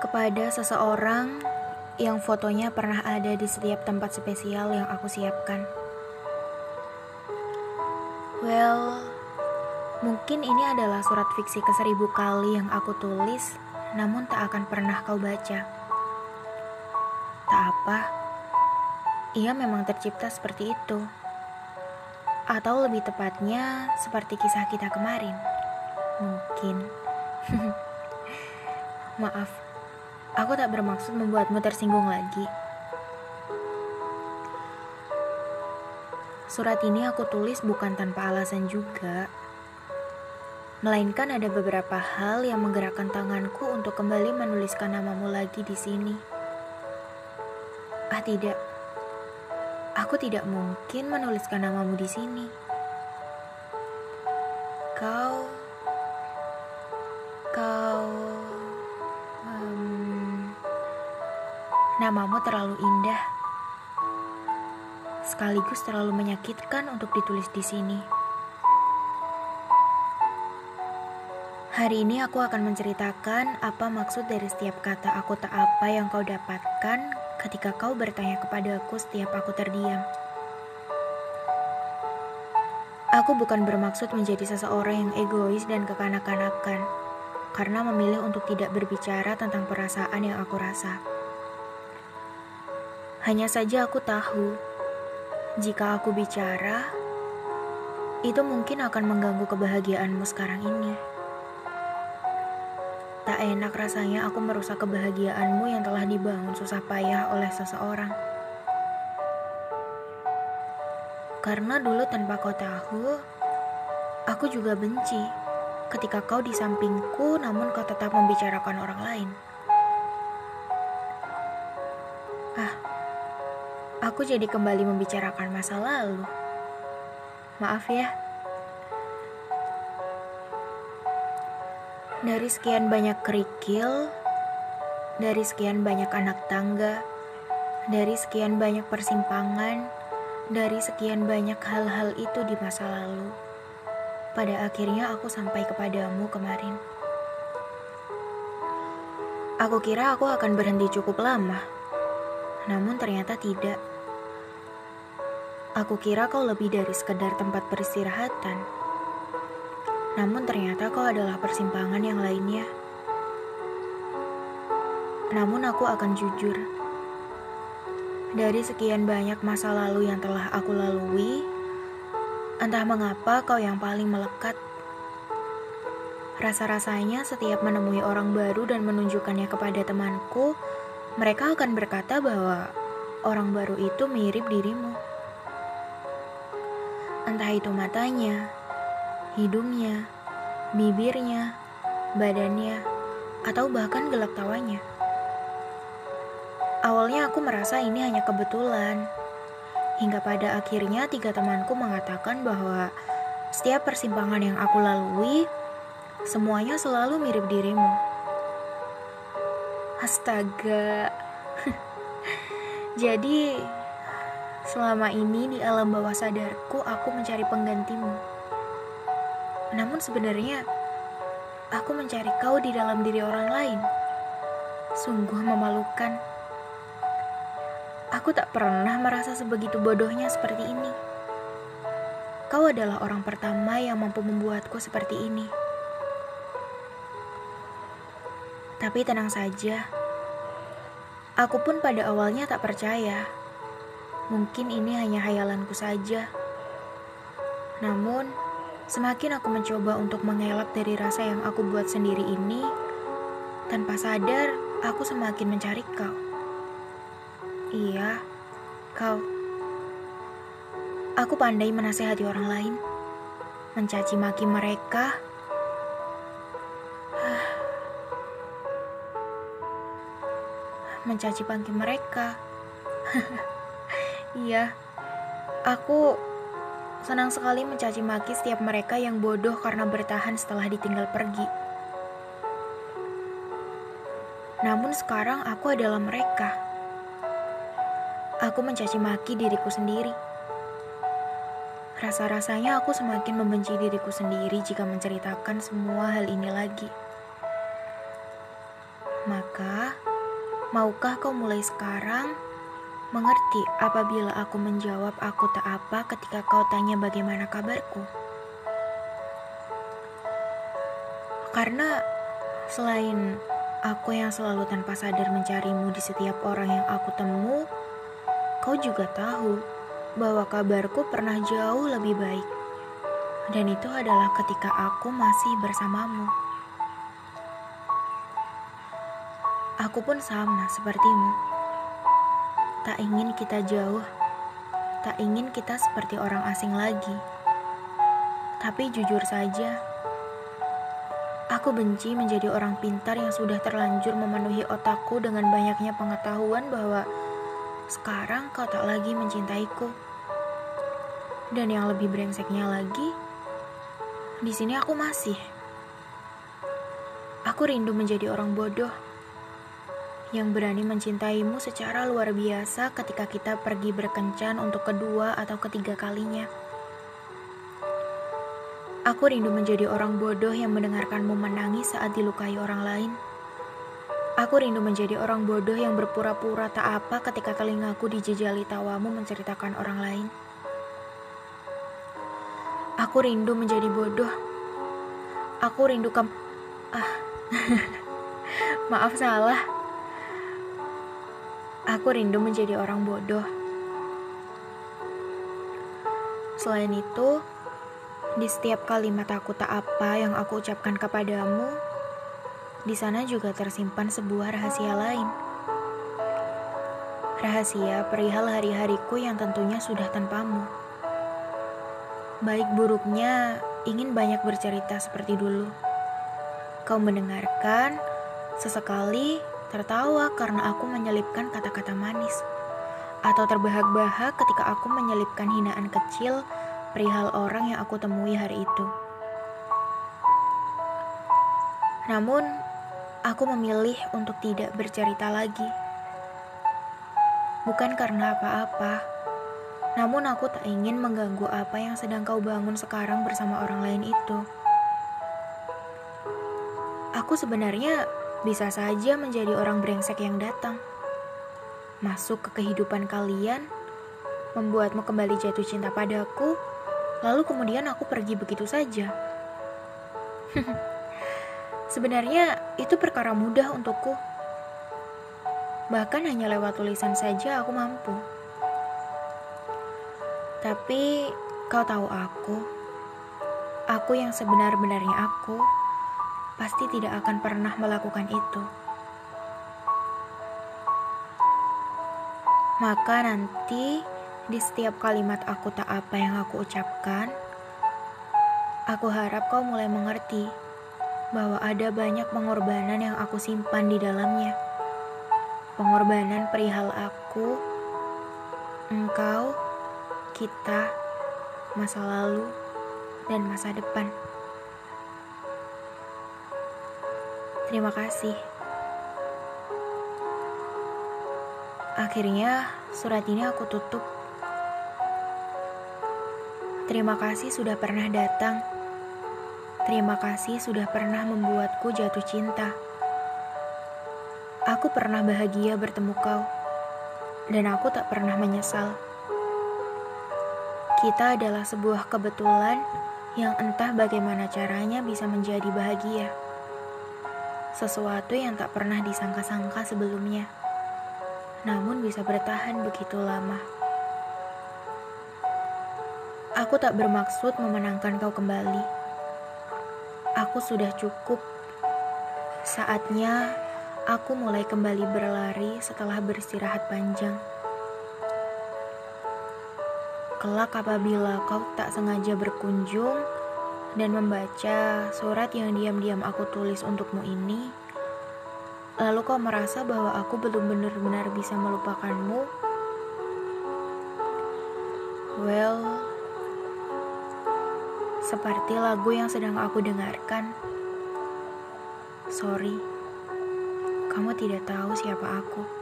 kepada seseorang yang fotonya pernah ada di setiap tempat spesial yang aku siapkan. Well, mungkin ini adalah surat fiksi ke seribu kali yang aku tulis, namun tak akan pernah kau baca. Tak apa, ia memang tercipta seperti itu. Atau lebih tepatnya, seperti kisah kita kemarin. Mungkin. Maaf, aku tak bermaksud membuatmu tersinggung lagi. Surat ini aku tulis bukan tanpa alasan juga. Melainkan ada beberapa hal yang menggerakkan tanganku untuk kembali menuliskan namamu lagi di sini. Ah tidak, aku tidak mungkin menuliskan namamu di sini. Kau, kau, namamu terlalu indah, sekaligus terlalu menyakitkan untuk ditulis di sini. Hari ini aku akan menceritakan apa maksud dari setiap kata aku tak apa yang kau dapatkan ketika kau bertanya kepadaku setiap aku terdiam. Aku bukan bermaksud menjadi seseorang yang egois dan kekanak-kanakan, karena memilih untuk tidak berbicara tentang perasaan yang aku rasa. Hanya saja aku tahu, jika aku bicara, itu mungkin akan mengganggu kebahagiaanmu sekarang ini. Tak enak rasanya aku merusak kebahagiaanmu yang telah dibangun susah payah oleh seseorang. Karena dulu tanpa kau tahu, aku juga benci ketika kau di sampingku namun kau tetap membicarakan orang lain. Aku jadi kembali membicarakan masa lalu. Maaf ya. Dari sekian banyak kerikil, dari sekian banyak anak tangga, dari sekian banyak persimpangan, dari sekian banyak hal-hal itu di masa lalu, pada akhirnya aku sampai kepadamu kemarin. Aku kira aku akan berhenti cukup lama, namun ternyata tidak. Aku kira kau lebih dari sekedar tempat peristirahatan namun ternyata kau adalah persimpangan yang lainnya. Namun aku akan jujur. Dari sekian banyak masa lalu yang telah aku lalui, entah mengapa kau yang paling melekat. Rasa-rasanya setiap menemui orang baru dan menunjukkannya kepada temanku, mereka akan berkata bahwa orang baru itu mirip dirimu. Entah itu matanya, hidungnya, bibirnya, badannya, atau bahkan gelak tawanya. Awalnya aku merasa ini hanya kebetulan, hingga pada akhirnya tiga temanku mengatakan bahwa setiap persimpangan yang aku lalui, semuanya selalu mirip dirimu. Astaga. Jadi, selama ini di alam bawah sadarku aku mencari penggantimu. Namun sebenarnya aku mencari kau di dalam diri orang lain. Sungguh memalukan. Aku tak pernah merasa sebegitu bodohnya seperti ini. Kau adalah orang pertama yang mampu membuatku seperti ini. Tapi tenang saja. Aku pun pada awalnya tak percaya. Mungkin ini hanya hayalanku saja. Namun, Semakin aku mencoba untuk mengelak dari rasa yang aku buat sendiri ini, tanpa sadar aku semakin mencari kau. Iya, kau. Aku pandai menasehati orang lain, mencaci maki mereka. mencaci maki mereka. iya, aku Senang sekali mencaci maki setiap mereka yang bodoh karena bertahan setelah ditinggal pergi. Namun sekarang aku adalah mereka. Aku mencaci maki diriku sendiri. Rasa-rasanya aku semakin membenci diriku sendiri jika menceritakan semua hal ini lagi. Maka, maukah kau mulai sekarang mengerti apabila aku menjawab aku tak apa ketika kau tanya bagaimana kabarku? Karena selain aku yang selalu tanpa sadar mencarimu di setiap orang yang aku temu, kau juga tahu bahwa kabarku pernah jauh lebih baik. Dan itu adalah ketika aku masih bersamamu. Aku pun sama sepertimu. Tak ingin kita jauh, tak ingin kita seperti orang asing lagi. Tapi jujur saja, aku benci menjadi orang pintar yang sudah terlanjur memenuhi otakku dengan banyaknya pengetahuan bahwa sekarang kau tak lagi mencintaiku. Dan yang lebih brengseknya lagi, di sini aku masih. Aku rindu menjadi orang bodoh yang berani mencintaimu secara luar biasa ketika kita pergi berkencan untuk kedua atau ketiga kalinya. Aku rindu menjadi orang bodoh yang mendengarkanmu menangis saat dilukai orang lain. Aku rindu menjadi orang bodoh yang berpura-pura tak apa ketika telingaku dijejali tawamu menceritakan orang lain. Aku rindu menjadi bodoh. Aku rindu kem... Ah, maaf salah. Aku rindu menjadi orang bodoh. Selain itu, di setiap kalimat aku tak apa yang aku ucapkan kepadamu, di sana juga tersimpan sebuah rahasia lain. Rahasia perihal hari-hariku yang tentunya sudah tanpamu. Baik buruknya, ingin banyak bercerita seperti dulu. Kau mendengarkan, sesekali tertawa karena aku menyelipkan kata-kata manis. Atau terbahak-bahak ketika aku menyelipkan hinaan kecil perihal orang yang aku temui hari itu. Namun, aku memilih untuk tidak bercerita lagi. Bukan karena apa-apa, namun aku tak ingin mengganggu apa yang sedang kau bangun sekarang bersama orang lain itu. Aku sebenarnya bisa saja menjadi orang brengsek yang datang. Masuk ke kehidupan kalian, membuatmu kembali jatuh cinta padaku, lalu kemudian aku pergi begitu saja. Sebenarnya itu perkara mudah untukku. Bahkan hanya lewat tulisan saja aku mampu. Tapi kau tahu aku, aku yang sebenar-benarnya aku, pasti tidak akan pernah melakukan itu. Maka nanti di setiap kalimat aku tak apa yang aku ucapkan, aku harap kau mulai mengerti bahwa ada banyak pengorbanan yang aku simpan di dalamnya. Pengorbanan perihal aku, engkau, kita, masa lalu, dan masa depan. Terima kasih. Akhirnya, surat ini aku tutup. Terima kasih sudah pernah datang. Terima kasih sudah pernah membuatku jatuh cinta. Aku pernah bahagia bertemu kau, dan aku tak pernah menyesal. Kita adalah sebuah kebetulan yang entah bagaimana caranya bisa menjadi bahagia. Sesuatu yang tak pernah disangka-sangka sebelumnya, namun bisa bertahan begitu lama. Aku tak bermaksud memenangkan kau kembali. Aku sudah cukup. Saatnya aku mulai kembali berlari setelah beristirahat panjang. Kelak apabila kau tak sengaja berkunjung dan membaca surat yang diam-diam aku tulis untukmu ini, lalu kau merasa bahwa aku belum benar-benar bisa melupakanmu, well, seperti lagu yang sedang aku dengarkan. Sorry, kamu tidak tahu siapa aku.